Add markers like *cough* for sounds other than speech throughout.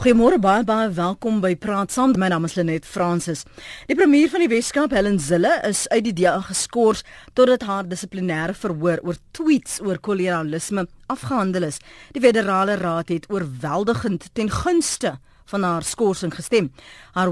Goeiemôre baie baie welkom by Praat Saam. My naam is Lenet Fransis. Die premier van die Weskaap, Helen Zille, is uit die DA geskort totdat haar dissiplinêre verhoor oor tweets oor kolonialisme afgehandel is. Die federale raad het oorweldigend ten gunste van haar skorsing gestem. Haar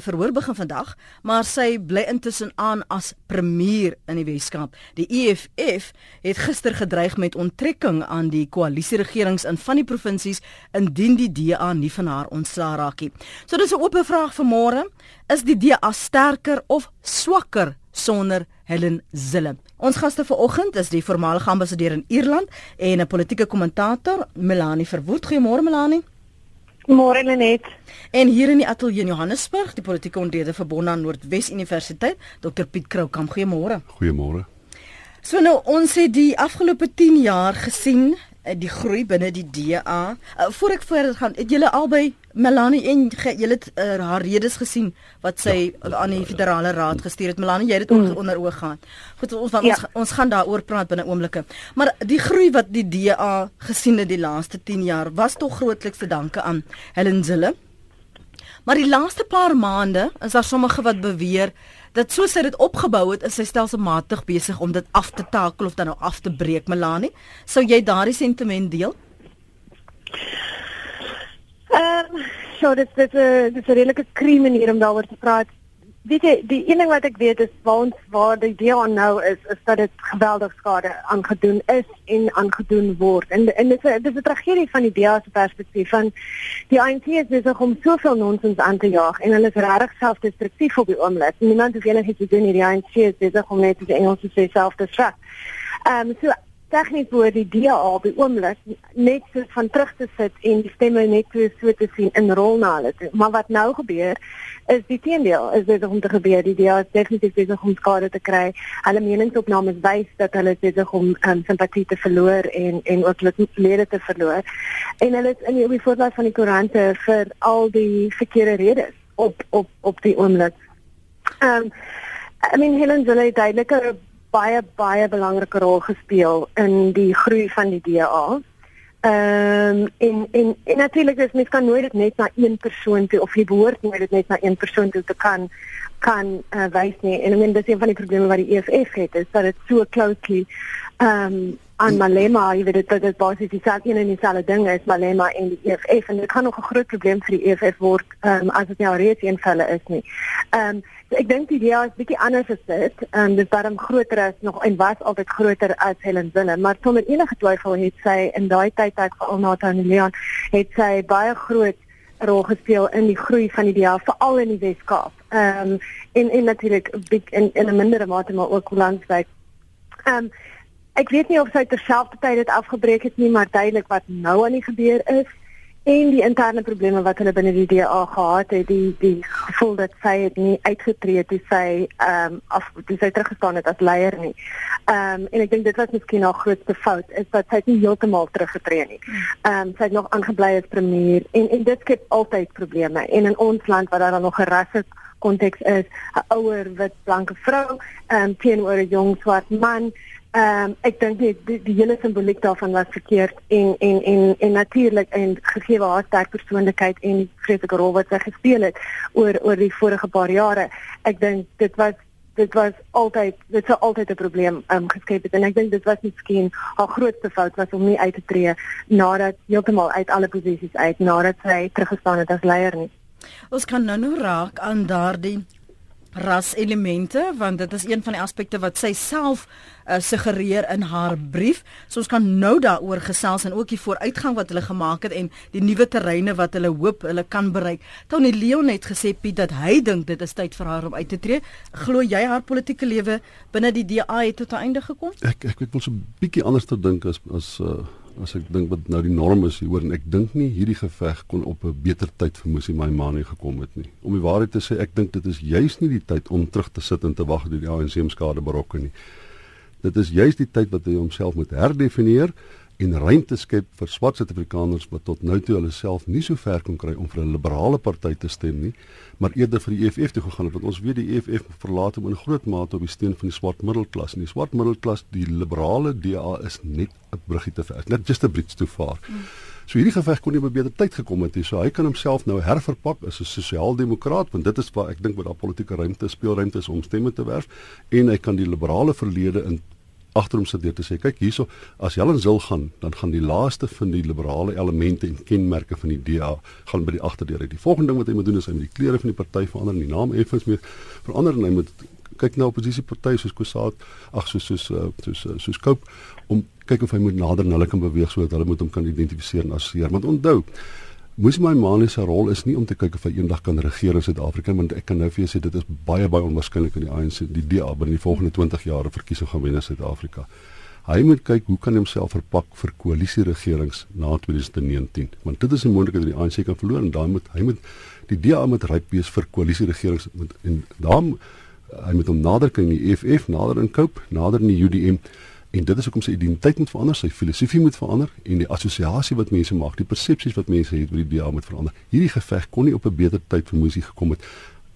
verhoor begin vandag, maar sy bly intussen aan as premier in die Weskaap. Die EFF het gister gedreig met onttrekking aan die koalisieregerings in van die provinsies indien die DA nie van haar ontslaa raak nie. So dis 'n oop vraag vir môre, is die DA sterker of swakker sonder Helen Zille? Ons gaste vanoggend is die voormalige ambassadeur in Ierland en 'n politieke kommentator, Melanie Verwoerd. Goeiemôre Melanie. Môre Lenet. En hier in die ateljee in Johannesburg, die politieke ontleder verbonde aan Noordwes Universiteit, Dr Piet Kroukamp. Goeiemôre. Goeiemôre. So nou ons het die afgelope 10 jaar gesien die groei binne die DA. Uh, voor ek verder gaan, het julle albei Melanie en julle uh, haar redes gesien wat sy ja, aan die federale raad gestuur het. Melanie, jy het dit mm. onder oog gehad. Goed, ons van, ja. ons ons gaan daaroor praat binne oomblikke. Maar die groei wat die DA gesien het die laaste 10 jaar was tog grootliks te danke aan Helen Zille. Maar die laaste paar maande is daar sommige wat beweer dat soos sy dit opgebou het, is sy stelselmatig besig om dit af te takel of dan nou af te breek, Melanie. Sou jy daardie sentiment deel? Ehm, um, so dit dit is 'n redelike kriem manier om daaroor te praat weet jy die een ding wat ek weet is waar ons waar die aan nou is is dat dit geweldig skade aangedoen is en aangedoen word. En en dit is dit is 'n tragedie van die DEA se perspektief van die ANC is besig om soveel nonsens aan te jaag en hulle is regtig selfdestruktief op die oomblik. Niemand het enigiets te doen hierdie ANC is besig om net die Engelse sê selfdestruct ehm um, so tegnies word die DA op die oomblik net so van terug te sit en die stemme net so so te sien in rol na hulle toe. Maar wat nou gebeur is die teendeel is besig om te gebeur. Die DA is definitief besig om skade te kry. Hulle meningsopnames wys dat hulle besig om um, simpatie te verloor en en ook lede te verloor. En hulle is in die, die voorblad van die koerante vir al die verkeerde redes op op op die oomblik. Ehm um, I mean Helen Zille het duidelike baie baie belangrike rol gespeel in die groei van die DA. Ehm um, en en en natuurlik is mens kan nooit dit net na een persoon toe of jy behoort nooit dit net na een persoon toe te kan kan uh, wys nie. En ek meen dis een van die probleme wat die EFF het is dat dit so closely ehm um, aan Malema, jy weet dit dit basies dieselfde een en dieselfde ding is Malema en die EFF en dit kan nog 'n groot probleem vir die EFF word um, as dit nou reeds een velle is nie. Ehm um, so ek dink die idee is bietjie anders as dit. Ehm um, dis baie groter as nog en was altyd groter as Helen Zille, maar sonder enige twyfel het sy in daai tydperk vir Alnata en Leon het sy baie groot rol gespeel in die groei van die DEA veral in die Wes-Kaap. Ehm um, en en natuurlik in in 'n mindere mate maar ook landwyd. Ehm um, Ek weet nie of sy terselfdertyd dit afgebreek het nie, maar duidelik wat nou aan die gebeur is en die interne probleme wat hulle binne die DA gehad het, die die gevoel dat sy het nie uitgetree het toe sy ehm um, af toe sy teruggestaan het as leier nie. Ehm um, en ek dink dit was miskien haar grootste fout is dat sy nie heeltemal teruggetree nie. Ehm um, sy het nog aangebly as premier en en dit skep altyd probleme. En in ons land waar daar dan nog 'n rasse konteks is, 'n ouer wit blanke vrou ehm um, teenoor 'n jong swart man Ehm um, ek dink die, die die hele simboliek daarvan was verkeerd en en en en natuurlik en gegee haar sterk persoonlikheid en die vreeslike rol wat sy gespeel het oor oor die vorige paar jare. Ek dink dit was dit was altyd dit sou altyd 'n probleem um, geskep het en ek dink dit was miskien haar grootste fout was om nie uit te tree nadat heeltemal uit alle posisies uit nadat sy teruggestaan het as leier nie. Ons kan nou nou raak aan daardie ras elemente want dit is een van die aspekte wat sy self uh, suggereer in haar brief. So ons kan nou daaroor gesels en ook die vooruitgang wat hulle gemaak het en die nuwe terreine wat hulle hoop hulle kan bereik. Tony Leon het gesê Piet dat hy dink dit is tyd vir haar om uit te tree. Glo jy haar politieke lewe binne die DA het tot 'n einde gekom? Ek ek ek wil so 'n bietjie anders te dink as as uh as ek dink wat nou die norm is hier hoor en ek dink nie hierdie geveg kon op 'n beter tyd vir Musi Maimane gekom het nie. Om die waarheid te sê, ek dink dit is juis nie die tyd om terug te sit en te wag dat die ANC skade berokken nie. Dit is juis die tyd wat hy homself moet herdefinieer en ruimte skep vir swart Suid-Afrikaners wat tot nou toe hulle self nie so ver kon kry om vir 'n liberale party te stem nie, maar eerder vir die EFF te gegaan het want ons weet die EFF verlaat hom in groot mate op die steun van die swart middelklas en die swart middelklas die liberale DA is net 'n bruggie te ver net just a bridge too far. Mm. So hierdie geveg kon nie op 'n beter tyd gekom het nie. So hy kan homself nou herverpak as 'n sosiaaldemokraat want dit is waar ek dink wat daar politieke ruimte speelruimte is om stemme te werf en hy kan die liberale verlede in agter hom sit deur te sê kyk hierso as Helen Zil gaan dan gaan die laaste van die liberale elemente en kenmerke van die DA gaan by die agterdeur uit. Die volgende ding wat hy moet doen is hy moet die kleure van die party verander die naam effens meer verander en hy moet kyk na oppositiepartye soos Kosaat, ag soos soos soos soos, soos, soos Cope om kyk of hy moet nader na hulle kan beweeg sodat hulle moet hom kan identifiseer en assosieer. Want onthou, Moes my Mane se rol is nie om te kyk of hy eendag kan regeer in Suid-Afrika want ek kan nou vir jou sê dit is baie baie onwaarskynlik in die ANC die DA binne die volgende 20 jaar verkiesing gaan wen in Suid-Afrika. Hy moet kyk hoe kan homself verpak vir koalisieregerings na 2019 want dit is 'n moontlikheid dat die ANC kan verloor en dan moet hy moet die DA moet ryp wees vir koalisieregerings en dan hy moet hom nader kan in die EFF, nader in Cope, nader in die UDM en dit is hoekom sy identiteit moet verander, sy filosofie moet verander en die assosiasie wat mense maak, die persepsies wat mense het oor die DA moet verander. Hierdie geveg kon nie op 'n beter tyd vir Musi gekom het.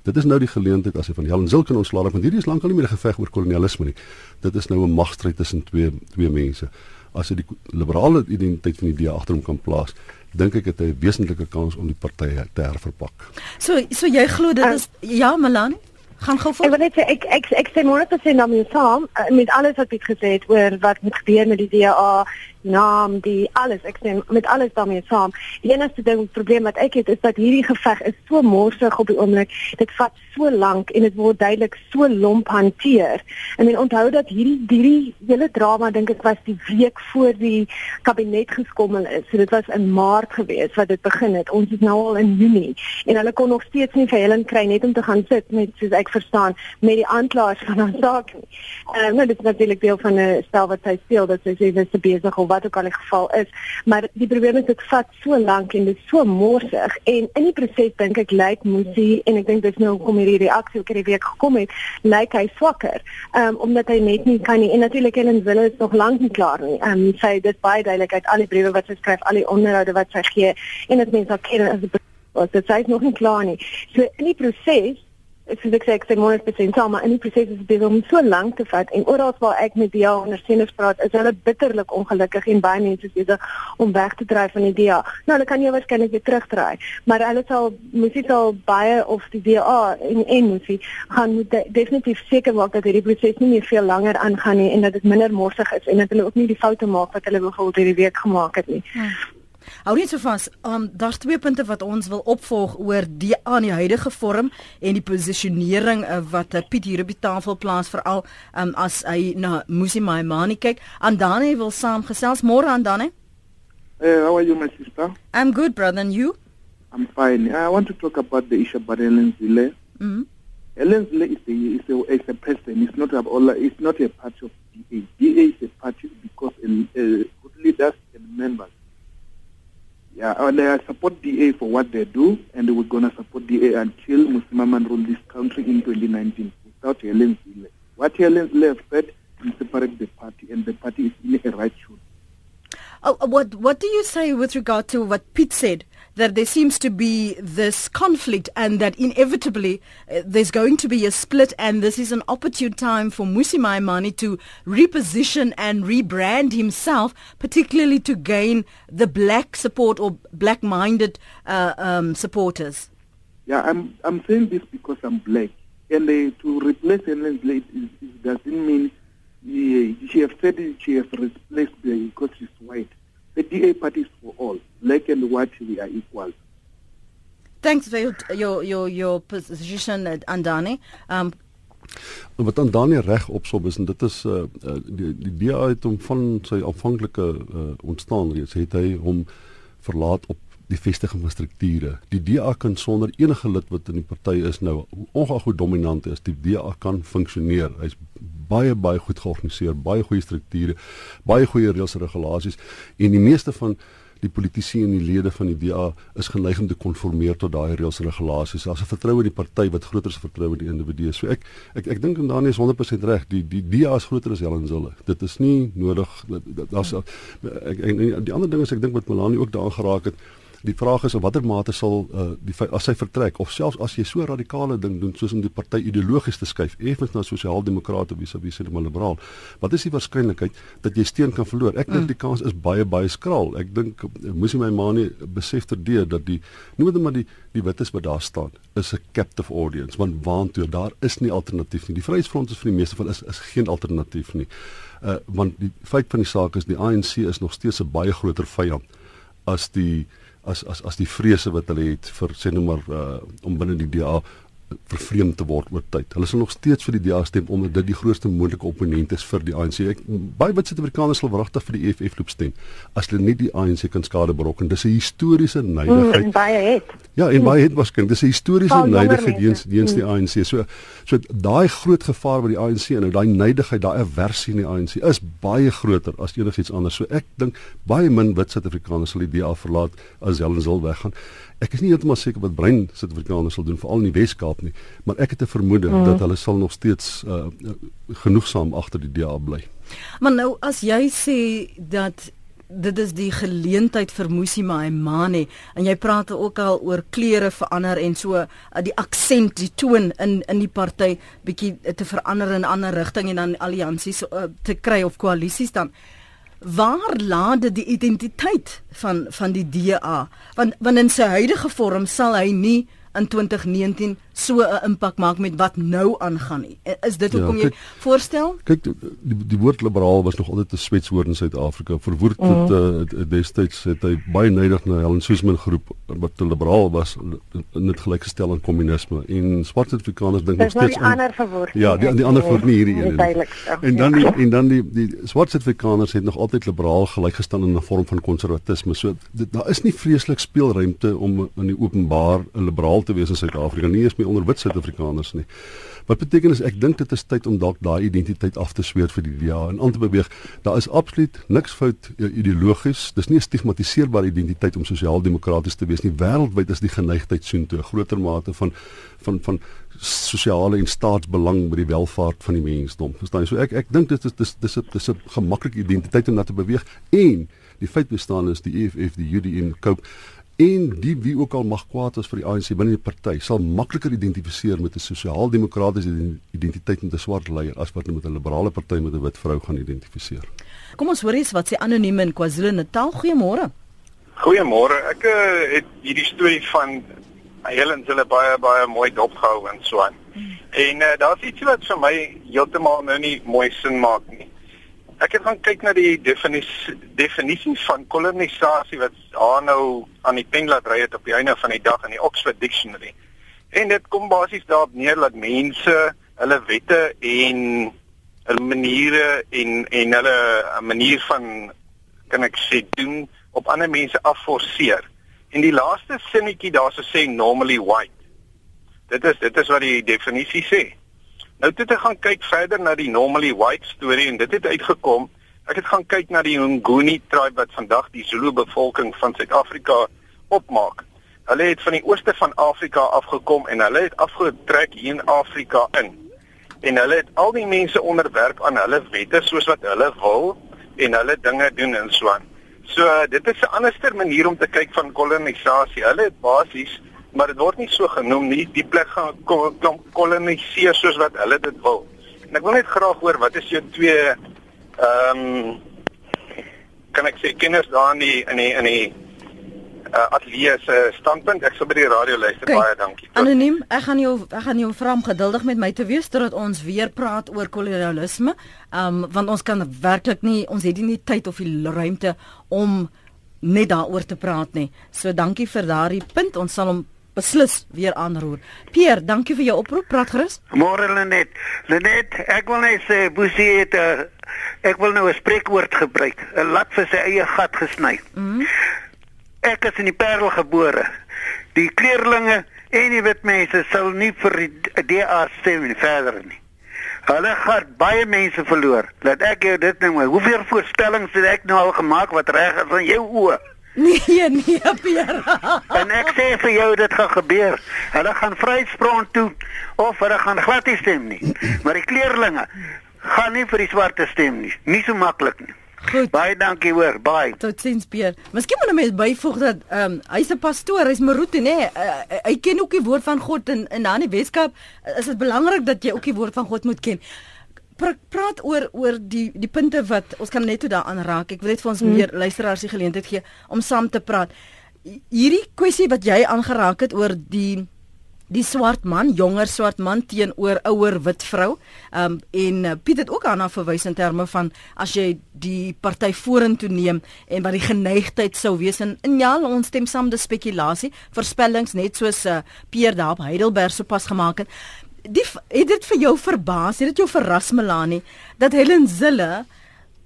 Dit is nou die geleentheid as hy van Helen Zil kan ontslaa want hierdie is lankal nie meer 'n geveg oor kolonialisme nie. Dit is nou 'n magstryd tussen twee twee mense. As hy die liberale identiteit van die DA agter hom kan plaas, dink ek het hy 'n wesentlike kans om die party te herverpak. So so jy glo dit is uh, ja, Melanie? Gaan gou voor. Ek wil net sê ek ek ek sê môre te sien dan mee saam uh, met alles wat ek gesê het oor wat moet gebeur met die DA naam, die alles, ek sê met alles daarmee saam. Die enigste ding probleem wat ek het is dat hierdie geveg is so morsig op die oomblik. Dit vat so lank en dit word duidelik so lomp hanteer. En men onthou dat hierdie hierdie hele drama dink ek was die week voor die kabinet geskommel is. So dit was in Maart gewees wat dit begin het. Ons is nou al in Junie en hulle kon nog steeds nie vir Helen kry net om te gaan sit met soos ek verstaan met die aanklaers van haar saak nie. Ehm uh, nou dit is natuurlik deel van 'n stel wat sy speel dat sy sê sy is besig om wat ook al die geval is, maar die probleem is dit vat so lank en dit is so morsig en in die proses dink ek lyk Musi en ek dink dis nou kom hierdie reaksie ook hierdie week gekom het, lyk hy swakker. Ehm um, omdat hy net nie kan nie en natuurlik Helen Zille is nog lank nie klaar nie. Ehm um, sy dit baie duidelik uit al die briewe wat sy skryf, al die onderhoude wat sy gee en dit mense al ken as dit sê nog nie klaar nie. So in die proses ek sê ek sê ek sê môre spesifiek saam maar in die proses is dit om so lank te vat en oral waar ek met die ondersteuners praat is hulle bitterlik ongelukkig en baie mense besig om weg te dryf van die DA. Nou hulle kan jy waarskynlik weer terugdraai, maar hulle sal moesie sal baie of die DA en en moesie gaan moet de, definitief seker maak dat hierdie proses nie meer veel langer aangaan nie en dat dit minder morsig is en dat hulle ook nie die foute maak wat hulle byvoorbeeld hierdie week gemaak het nie. Hmm. Hou net so vas. Um daar's twee punte wat ons wil opvolg oor die aan die huidige vorm en die posisionering uh, wat uh, Piet hier op die tafel plaas veral um as hy na Musi Maimani kyk. Andane wil saamgesels môre Andane. Hey, how are you my sister? I'm good brother and you? I'm fine. I want to talk about the issue about Helen Zille. Mhm. Mm Helen Zille is a, is a, is a person. It's not a, it's not a part of DA. DA is a party because uh, uh, leaders and members Yeah, uh, and I support DA for what they do, and we're going to support DA until Musliman rule this country in 2019 without Helen. What Helen has said is separate the party, and the party is in a right shoe. Oh, uh, what what do you say with regard to what Pete said? That there seems to be this conflict and that inevitably uh, there's going to be a split and this is an opportune time for Musi Maimani to reposition and rebrand himself, particularly to gain the black support or black-minded uh, um, supporters. Yeah, I'm I'm saying this because I'm black, and uh, to replace Helen Blade is, is doesn't mean she has said she has replaced because she's white. The DA party is for all. Black and white, we are equal. Thanks for your your your, your position, Andani. Um, wat aan Daniel reg opsop is en dit is uh, die die DA het hom van sy aanvanklike uh, ontstaan reeds het hy hom verlaat op die vestiging van strukture. Die DA kan sonder enige lid wat in die party is nou ongeag hoe dominant is, die DA kan funksioneer. Hy's baie baie goed georganiseer, baie goeie strukture, baie goeie reëls en regulasies en die meeste van die politici en die lede van die DA is geneig om te konformeer tot daai reëls en regulasies. Daar's 'n vertroue in die party wat groter is as vertroue in die individu. So ek ek ek dink Daniel is 100% reg. Die die DA is groter as Helen Zille. Dit is nie nodig daar's ek, ek, en die ander ding is ek dink wat Melanie ook daaraan geraak het Die vraag is in watter mate sal uh, die as hy vertrek of selfs as jy so radikale ding doen soos om die party ideologies te skuif effens na sosiaaldemokrate wie sê maar liberaal. Wat is die waarskynlikheid dat jy steun kan verloor? Ek dink mm. die kans is baie baie skraal. Ek dink moes my ma nie besef terdeur dat die noem dit maar die die wites wat daar staan is 'n captive audience want waantoe daar is nie alternatief nie. Die Vryheidsfront is vir die meeste van is is geen alternatief nie. Uh want die feit van die saak is die ANC is nog steeds 'n baie groter vyand as die as as as die vrese wat hulle het vir sê nou maar uh om binne die DA vervreem te word oor tyd. Hulle sal nog steeds vir die DA stem omdat dit die grootste moontlike opponent is vir die ANC. Ek baie wit Suid-Afrikaners sal wragtig vir die EFF loop stem as hulle nie die ANC kan skade berokken. Dis 'n historiese nydigheid. Mm, baie het. Ja, en baie het waarskynlik. Dis 'n historiese nydigheid teens teens die ANC. So so daai groot gevaar wat die ANC inhou, daai nydigheid, daai aversie in die ANC is baie groter as enigiets anders. So ek dink baie min wit Suid-Afrikaners sal die DA verlaat as Helen Zil weggaan. Ek is nie heeltemal seker wat brein Suid-Afrikaners sal doen veral in die Wes-Kaap nie, maar ek het 'n vermoede mm. dat hulle sal nog steeds uh, genoegsaam agter die DA bly. Maar nou as jy sê dat dit is die geleentheid vir Musi Maimane en jy praat ook al oor kleure verander en so uh, die aksent, die toon in in die party bietjie te verander in 'n ander rigting en dan alliansies uh, te kry of koalisies dan waar laat dit die identiteit van van die DA want want in sy huidige vorm sal hy nie in 2019 so 'n impak maak met wat nou aangaan nie. Is dit hoekom ja, jy voorstel? Kyk die, die woord liberaal was nog altyd 'n swetswoord in Suid-Afrika. Verwoord mm. het uh, destyds het hy baie neidig na Helen Suzman groep wat te liberaal was net gelykgestel aan kommunisme en swart Suid-Afrikaners dink nog steeds aan ander verwoord. Ja, die die ander verwoord nie hierdie een nie. En dan die, en dan die die swart Suid-Afrikaners het nog altyd liberaal gelykgestel in 'n vorm van konservatisme. So dit, daar is nie vreeslik speelruimte om in die openbaar 'n liberaal te wees in Suid-Afrika nie. Eens onder wit Suid-Afrikaners nie. Wat beteken is ek dink dit is tyd om dalk daai identiteit af te sweer vir die DA en aan te beweeg. Daar is absoluut niks fout eh, ideologies. Dis nie 'n stigmatiseerbare identiteit om sosiaal-demokraties te wees nie. Wêreldwyd is die geneigtheid soontoe, groter mate van van van sosiale en staatsbelang by die welfaart van die mensdom. Verstaan jy? So ek ek dink dit is dis dis 'n dis 'n gemaklike identiteit om na te beweeg en die feit bestaan is die EFF, die UDM, Cope en die wie ook al mag kwaad is vir die ANC binne die party sal makliker identifiseer met 'n sosiaal-demokratiese identiteit met 'n swart leier as wat met 'n liberale party met 'n wit vrou gaan identifiseer. Kom ons hoor eens wat sê anoniem in KwaZulu-Natal. Goeiemôre. Goeiemôre. Ek uh, het hierdie storie van Helen hulle baie baie mooi dopgehou en so aan. Hmm. En uh, daar's iets wat vir my heeltemal nou nie mooi sin maak nie. Ek het gaan kyk na die definisie definisie van kolonisasie wat daar nou aan die pen laat ry het op die einde van die dag in die Oxford Dictionary. En dit kom basies daarop neer dat mense hulle wette en hulle maniere en en hulle 'n manier van kan ek sê doen op ander mense afforceer. En die laaste sinnetjie daarso sê normally white. Dit is dit is wat die definisie sê. Nou toe te gaan kyk verder na die normally white storie en dit het uitgekom. Ek het gaan kyk na die Nguni tribe wat vandag die Zulu bevolking van Suid-Afrika opmaak. Hulle het van die ooste van Afrika afgekom en hulle het afgetrek hier in Afrika in. En hulle het al die mense onderwerp aan hulle wette soos wat hulle wil en hulle dinge doen en so aan. So dit is 'n anderster manier om te kyk van kolonisasie. Hulle het basies maar dit word nie so genoem nie. Die plek gaan kom koloniseer soos wat hulle dit wil. En ek wil net graag hoor wat is jou twee ehm um, kan ek sê kinders daar in die in die in die uh, ateljee se standpunt. Ek sal by die radio luister. Baie dankie. Tot. Anoniem, ek gaan jou ek gaan jou vra om geduldig met my te wees totdat ons weer praat oor kolonialisme. Ehm um, want ons kan werklik nie ons het nie tyd of die ruimte om net daaroor te praat nie. So dankie vir daardie punt. Ons sal hom beslis weer aanroer. Pierre, dankie vir jou oproep. Praat gerus. Môre Lenet. Lenet, ek wil net sê Boesie het 'n uh, ek wil nou 'n spreekwoord gebruik. 'n Lat vir sy eie gat gesny. Mm. Ek is in die Parel gebore. Die kleerlinge en die wit mense sal nie vir die DA stem nie verder nie. Hulle gaan baie mense verloor. Laat ek jou dit nou, hoeveel voorspellings het ek nou al gemaak wat reg is in jou oë? Nee, *laughs* nee, Pierre. en ek sê vir jou dit gaan gebeur. Hulle gaan vrysprong toe of hulle gaan glad nie stem nie. Maar die kleerlinge gaan nie vir die swarte stem nie. Nie so maklik nie. Goed. Baie dankie hoor, baie. Totsiens Pier. Miskien moet 'n mens byvoeg dat ehm um, hy's 'n pastoor, hy's Maruti, nê? Nee, uh, hy ken ook die woord van God en in daai Weskaap is dit belangrik dat jy ook die woord van God moet ken. Pra praat oor oor die die punte wat ons kan net toe daaraan raak. Ek wil net vir ons hmm. meer luisteraars die geleentheid gee om saam te praat. Hierdie kwessie wat jy aangeraak het oor die die swart man, jonger swart man teenoor ouer wit vrou. Ehm um, en uh, Piet het ook daarna verwys in terme van as jy die party vorentoe neem en wat die geneigtheid sou wees en, en ja, ons stem saam dis spekulasie, voorspellings net soos uh, Pierre daar op Heidelberg sopas gemaak het. Die het dit vir jou verbaas, het dit jou verras Melanie dat Helen Zille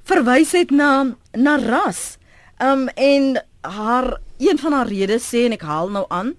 verwys het na na ras. Ehm um, en haar een van haar redes sê en ek haal nou aan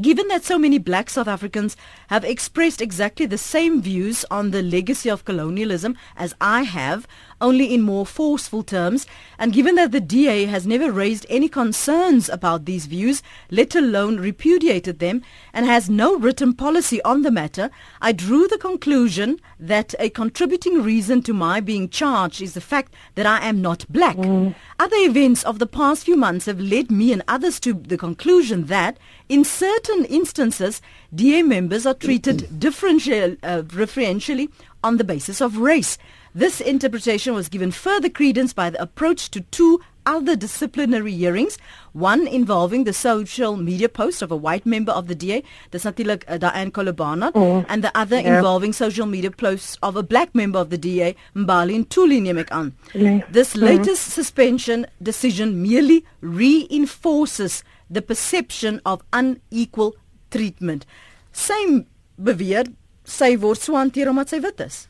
Given that so many black South Africans have expressed exactly the same views on the legacy of colonialism as I have, only in more forceful terms, and given that the DA has never raised any concerns about these views, let alone repudiated them, and has no written policy on the matter, I drew the conclusion that a contributing reason to my being charged is the fact that I am not black. Mm. Other events of the past few months have led me and others to the conclusion that, in certain instances, DA members are treated differential, uh, differentially on the basis of race. This interpretation was given further credence by the approach to two other disciplinary hearings, one involving the social media post of a white member of the DA, dis natuurlik uh, Diane Kolobana, mm. and the other yeah. involving social media posts of a black member of the DA, Mbali Ntuli neem ek. Mm. This latest mm. suspension decision merely reinforces the perception of unequal treatment. Sy beweer sy word so hanteer omdat sy wit is.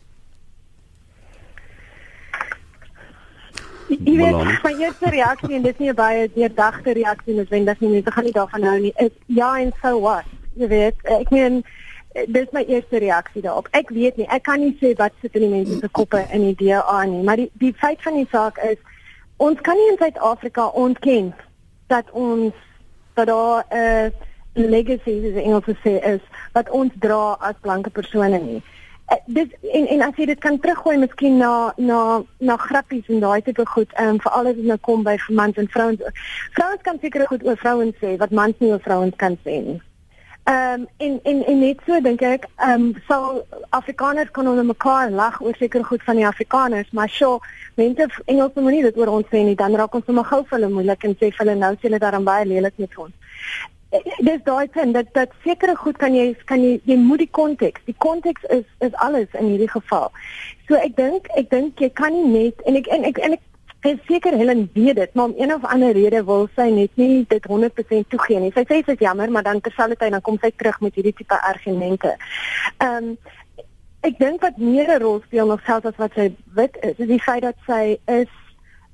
Jy weet, my eerste reaksie en dit is nie 'n baie deurdagte reaksie noodwendig nie, mense gaan nie daarvan hou nie. Is ja en so what? Jy weet, ek meen dis my eerste reaksie daarop. Ek weet nie, ek kan nie sê wat sit in die mense se koppe in die DA nie, maar die die feit van die saak is ons kan nie in Suid-Afrika ontken dat ons dat daar 'n uh, legacy is in Engels sê is wat ons dra as blanke persone nie. Uh, dit en en as jy dit kan teruggooi miskien na na na grappies en daai tipe goed ehm um, veral as dit nou kom by mans en vrouens vrouens kan seker goed oor vrouens sê wat mans nie oor vrouens kan sê nie. Ehm um, en en en net so dink ek ehm um, sal Afrikaners kon onder mekaar lag oor seker goed van die Afrikaners maar sjo mense Engelse manier dit oor ons sê nie dan raak ons sommer gou vir hulle moeilik en sê vir hulle nou sê hulle daarom baie lelik met ons dis daai punt dat dat sekere goed kan jy kan jy jy moet die konteks. Die konteks is is alles in hierdie geval. So ek dink ek dink jy kan nie net en ek en ek en ek is seker Helen weet dit, maar om een of ander rede wil sy net nie dit 100% toegee nie. Sy sê dit is jammer, maar dan terselfdertyd dan kom sy terug met hierdie tipe argumente. Ehm um, ek dink wat meer 'n rol speel nog selfs as wat sy wit is, is die feit dat sy is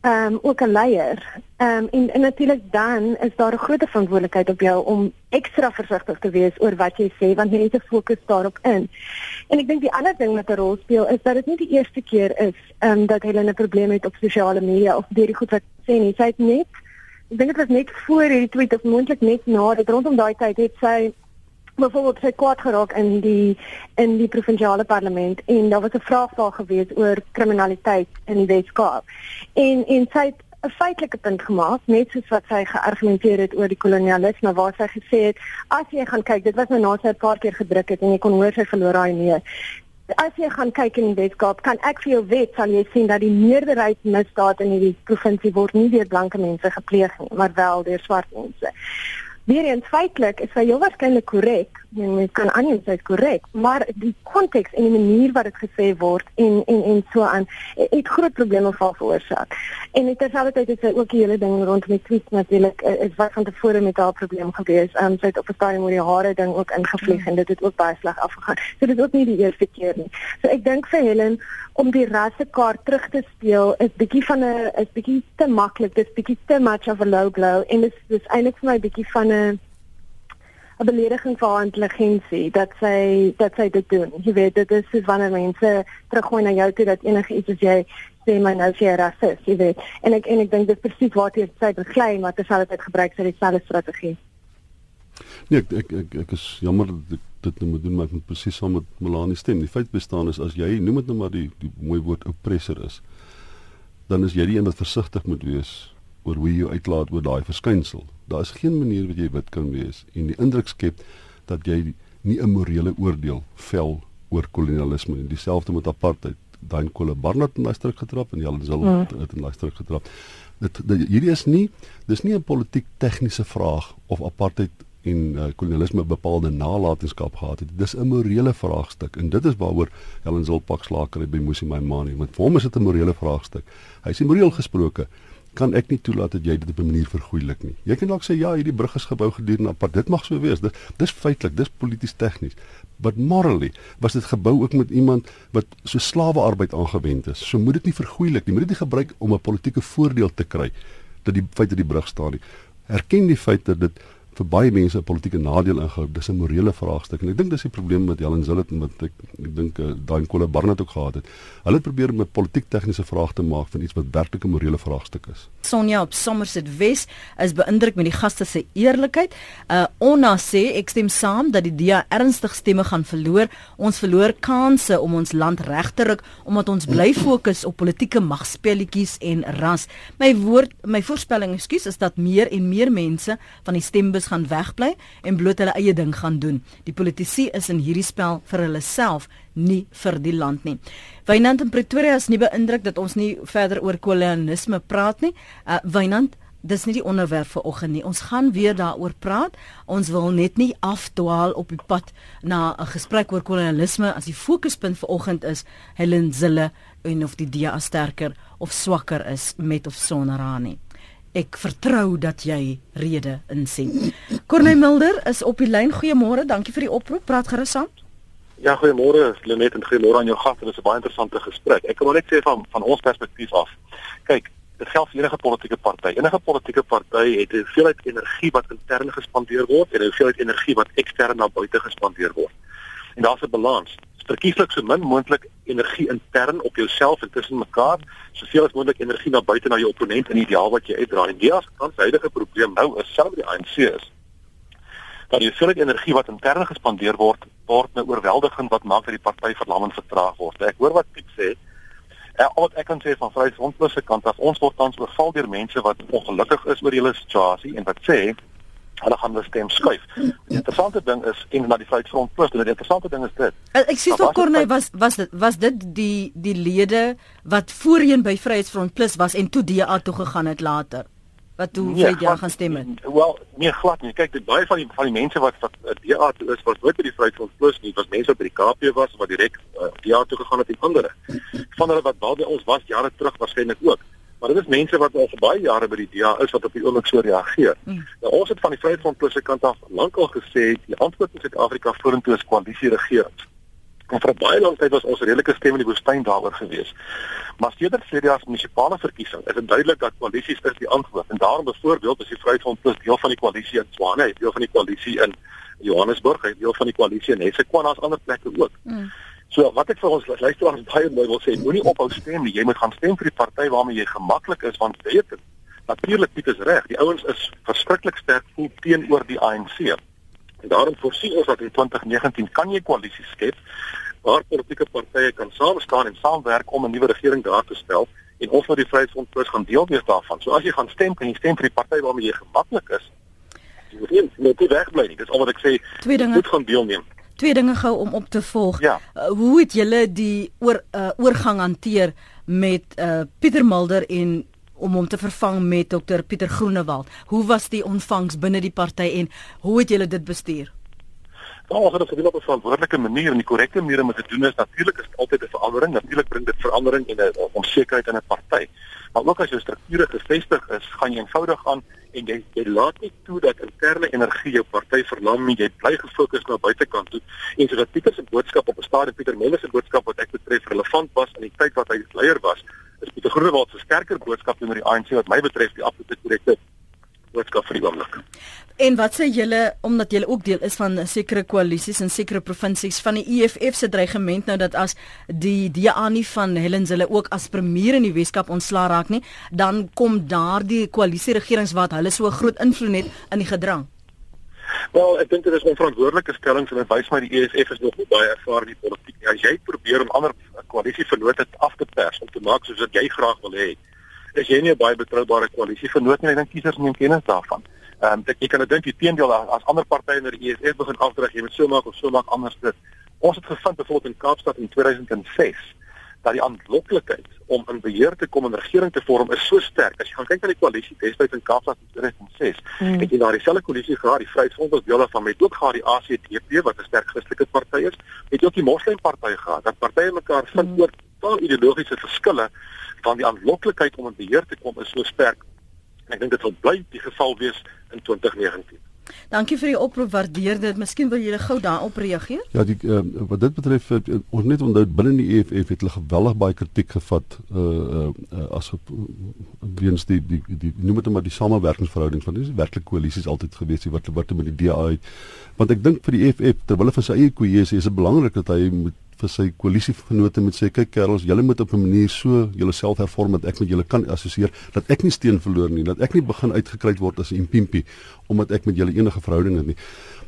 ehm um, ook 'n leier. Ehm um, en, en natuurlik dan is daar 'n groot verantwoordelikheid op jou om ekstra versigtig te wees oor wat jy sê want jy moet fokus daarop in. En ek dink die ander ding wat 'n rol speel is dat dit nie die eerste keer is ehm um, dat hy 'n probleem het op sosiale media of deur die goed wat sê nie. Sy het net ek dink dit was net voor hierdie tweet of moontlik net na dit rondom daai tyd het sy byvoorbeeld sy kwaad geraak in die in die provinsiale parlement en daar was 'n vraag daar gewees oor kriminaliteit in die Weskaap. En en sy het 'n feitelike punt gemaak net soos wat sy geargumenteer het oor die kolonialisme waar sy gesê het as jy gaan kyk dit was nou na sy 'n paar keer gedruk het en jy kon hoor sy verloor haar nee. As jy gaan kyk in die Weskaap kan ek vir jou wet sal jy sien dat die meerderheid misdade in hierdie provinsie word nie deur blanke mense gepleeg nie maar wel deur swart mense. Weer eens feitelik is hy heel waarskynlik korrek. Mens kan aanneem hy is korrek, maar die konteks en die manier wat dit gesê word en en en so aan het groot probleme veroorsaak. En terselfdertyd het sy ook die hele ding rondom die tweet natuurlik eh, is wat van tevore met haar probleem gewees. Um, sy het op 'n stadium oor die hare ding ook ingevlieg en dit het ook baie sleg afgegaan. So dit is ook nie die eerste keer nie. So ek dink vir Helen om die rassekaart terug te speel is bietjie van 'n is bietjie te maklik. Dis bietjie te much of a low blow en dit is eintlik vir my bietjie van 'n 'n belediging vir haar intelligensie dat sy dat sy dit doen. Jy weet, dit is soos wanneer mense teruggooi na jou toe dat enige iets as jy sê my nou jy rassis, jy weet. En ek en ek dink dit presies waar jy sy beklei maar terselfdertyd gebruik sy dieselfde strategie. Nee, ek ek ek, ek is jammer dat ek dit nou moet doen maar ek moet presies saam met Melanie stem. Die feit bestaan is as jy noem dit nou maar die die mooi woord oppressor is. dan is jy die een wat versigtig moet wees oor hoe jy uitlaat oor daai verskynsel. Daar is geen manier wat jy wit kan wees en die indruk skep dat jy nie 'n morele oordeel vel oor kolonialisme en dieselfde met apartheid. Daai Kolle Barnard in daai struik getrap en Jan Zil mm. het in daai struik getrap. Dit, dit hierdie is nie dis nie 'n politiek tegniese vraag of apartheid en uh, kolonialisme bepaalde nalatenskap gehad het. Dis 'n morele vraagstuk en dit is waaroor Helen Zilpak slaker by Musi Maimani. Want vir hom is dit 'n morele vraagstuk. Hy sê moreel gesproke kan ek nie toelaat dat jy dit op 'n manier vergoeilik nie. Jy kan dalk sê ja, hierdie brug is gebou gedurende apart. Dit mag so wees. Dit dis feitelik, dis polities tegnies. But morally was dit gebou ook met iemand wat so slawearbeid aangewend is. So moet dit nie vergoeilik nie. Moet dit nie gebruik om 'n politieke voordeel te kry dat die feit dat die brug staan nie. Erken die feit dat dit vir baie mense 'n politieke nadeel ingehou. Dis 'n morele vraagstuk en ek dink dis die probleem met Helen Zillet en wat ek ek dink uh, daai Kolle Barnard ook gehad het. Hulle het probeer om 'n politiek tegniese vraag te maak van iets wat werklik 'n morele vraagstuk is. Sonja op Somerset Wes is beïndruk met die gaste se eerlikheid. Uh Onna sê ek stem saam dat die DA ernstig stemme gaan verloor. Ons verloor kansse om ons land reg te ruk omdat ons bly fokus op politieke magspelletjies en ras. My woord my voorspelling, ekskuus, is dat meer en meer mense van die stembus gaan wegbly en bloot hulle eie ding gaan doen. Die politici is in hierdie spel vir hulle self, nie vir die land nie. Wynand in Pretoria is nie beïndruk dat ons nie verder oor kolonialisme praat nie. Uh Wynand Dis nie die onderwerp vir oggend nie. Ons gaan weer daaroor praat. Ons wil net nie afdwaal op die pad na 'n gesprek oor kolonialisme as die fokuspunt vir oggend is Helen Zille en of die DA sterker of swakker is met of sonder haar nie. Ek vertrou dat jy rede insien. Corne Mulder is op die lyn. Goeiemôre. Dankie vir die oproep. Praat gerus aan. Ja, goeiemôre Lenet en goeiemôre aan jou gas. Dit is 'n baie interessante gesprek. Ek wil net sê van van ons perspektief af. Kyk, dit geld vir enige politieke party. Enige politieke party het 'n hoeveelheid energie wat intern gespandeer word en 'n hoeveelheid energie wat ekstern na buite gespandeer word. En daar's 'n balans verkieslik so min moontlik energie intern op jouself en tussen mekaar, soveel as moontlik energie na buite na jou opponent in die ideaal wat jy uitdra. En die as kans huidige probleem nou is selfs die ANC is dat die hoeveelheid energie wat intern gespandeer word, word nou oorweldigend wat maak dat die party verlamming vertraag word. Ek hoor wat Piet sê. En al wat ek kan sê van Vryheidsfront se kant af, ons word tans oorval deur mense wat ongelukkig is oor die hele situasie en wat sê hulle gaan hulle stem skuif. Die interessante ding is en na die Vryheidsfront plus en die interessante ding is dit. Eh, ek sien vir Corne was was dit was dit die die lede wat voorheen by Vryheidsfront plus was en toe DA toe gegaan het later. Wat toe nee, jy gaan stem het? Wel, nee glad nie. Kyk, dit baie van die van die mense wat wat uh, DA toe is, was nooit by die Vryheidsfront plus nie. Dit was mense wat by die KP was wat direk uh, DA toe gegaan het en ander. Van hulle wat by ons was jare terug waarskynlik ook. Maar dit is mense wat al vir baie jare by die DA is wat op die oomblik so reageer. Mm. Nou ons het van die Vryheidsfront Plus se kant af lankal gesê die antwoord in Suid-Afrika vorentoe is koalisie regering. En vir baie lank tyd was ons redelike stem in die woestyn daaroor gewees. Maar sedert hierdie jaar se munisipale verkiesing is dit duidelik dat koalisies is die antwoord. En daarom byvoorbeeld is die Vryheidsfront Plus deel van die koalisie in Swane, deel van die koalisie in Johannesburg, deel van die koalisie in Hessequa en daar's ander plekke ook. Mm. So wat ek vir ons luisteraars baie mooi wil sê, moenie ophou stem nie. Jy moet gaan stem vir die party waarmee jy gemaklik is want weet dit. Natuurlik Piet is reg. Die ouens is verskriklik sterk teenoor die ANC. En daarom voorsien ons dat in 2019 kan jy koalisie skep waar politieke partye kan saam staan en saamwerk om 'n nuwe regering daar te stel en ons wat die Vryheidsfront plus gaan deel wees daarvan. So as jy gaan stem, kan jy stem vir die party waarmee jy gemaklik is. Jy moet nie net wegbly nie. Dis al wat ek sê. Jy moet gaan deelneem twee dinge gou om op te volg. Ja. Uh, hoe het julle die oor uh, oorgang hanteer met uh, Pieter Mulder en om hom te vervang met Dr Pieter Groenewald? Hoe was die ontvangs binne die party en hoe het julle dit bestuur? Nou, ons het dit gedoen op 'n verantwoordelike manier en die korrekte manier om dit te doen is natuurlik is altyd 'n verandering. Natuurlik bring dit verandering en 'n onsekerheid in 'n party. Maar ook as jou strukture gevestig is, gaan jy eenvoudig aan en jy jy laat nie toe dat interne energie jou party verlam nie. Jy bly gefokus na buitekant toe en sodat Pieter se boodskap op 'n stadium Pieter Mulder se boodskap wat ek betref relevant was in die tyd wat hy leier was, is Pieter Groenewald se sterker boodskap teenoor die ANC wat my betref die absolute korrekte boodskap vir die oomblik. En wat sê julle omdat julle ook deel is van sekere koalisies in sekere provinsies van die EFF se dreigement nou dat as die DA nie van Helen hulle ook as premier in die Weskaap ontslaa raak nie, dan kom daardie koalisie regerings wat hulle so groot invloed het in die gedrang. Wel, ek dink dit is onverantwoordelike stellings en dit wys my die EFF is nog nie baie ervare in die politiek nie. As jy probeer om ander koalisievernote af te pers om te maak soos wat jy graag wil hê, is jy nie 'n baie betroubare koalisie vernoot nie. Ek dink kiesers neem kennis daarvan. Ehm um, ek kan dink die teendeel as, as ander partye in die EFF begin afdruk jy moet so maak of so maak anders dit. Ons het gevind byvoorbeeld in Kaapstad in 2006 dat die aanloklikheid om in beheer te kom en regering te vorm is so sterk. As jy gaan kyk na die koalisie destyds in Kaapstad in 2006, hmm. het jy daar dieselfde koalisie gehad, die Vryheidsfront was deel daarvan met ook gehad die ACDP wat 'n sterk Christelike party is, het ook die Moslemparty gehad. Dat partye mekaar vind hmm. oor taal ideologiese verskille van die aanloklikheid om in beheer te kom is so sterk. En ek dink dit sal bly die geval wees in 2019. Dankie vir die oproep, waardeer dit. Miskien wil julle gou daarop reageer? Ja, die uh, wat dit betref, uh, ons net onthou binne die EFF het hulle geweldig baie kritiek gevat uh uh, uh as op weens die die die noem dit maar die samewerkingsverhouding van dis werklik koalisies altyd gewees het wat wat met die DA uit. Want ek dink vir die EFF terwyl hulle van sy eie kohesie is dit belangrik dat hy moet vir sy koalisievennote moet sê kyk kerels julle moet op 'n manier so julle self hervorm dat ek met julle kan assosieer dat ek nie steen verloor nie dat ek nie begin uitgekry word as 'n impimpie omdat ek met julle enige verhouding het nie.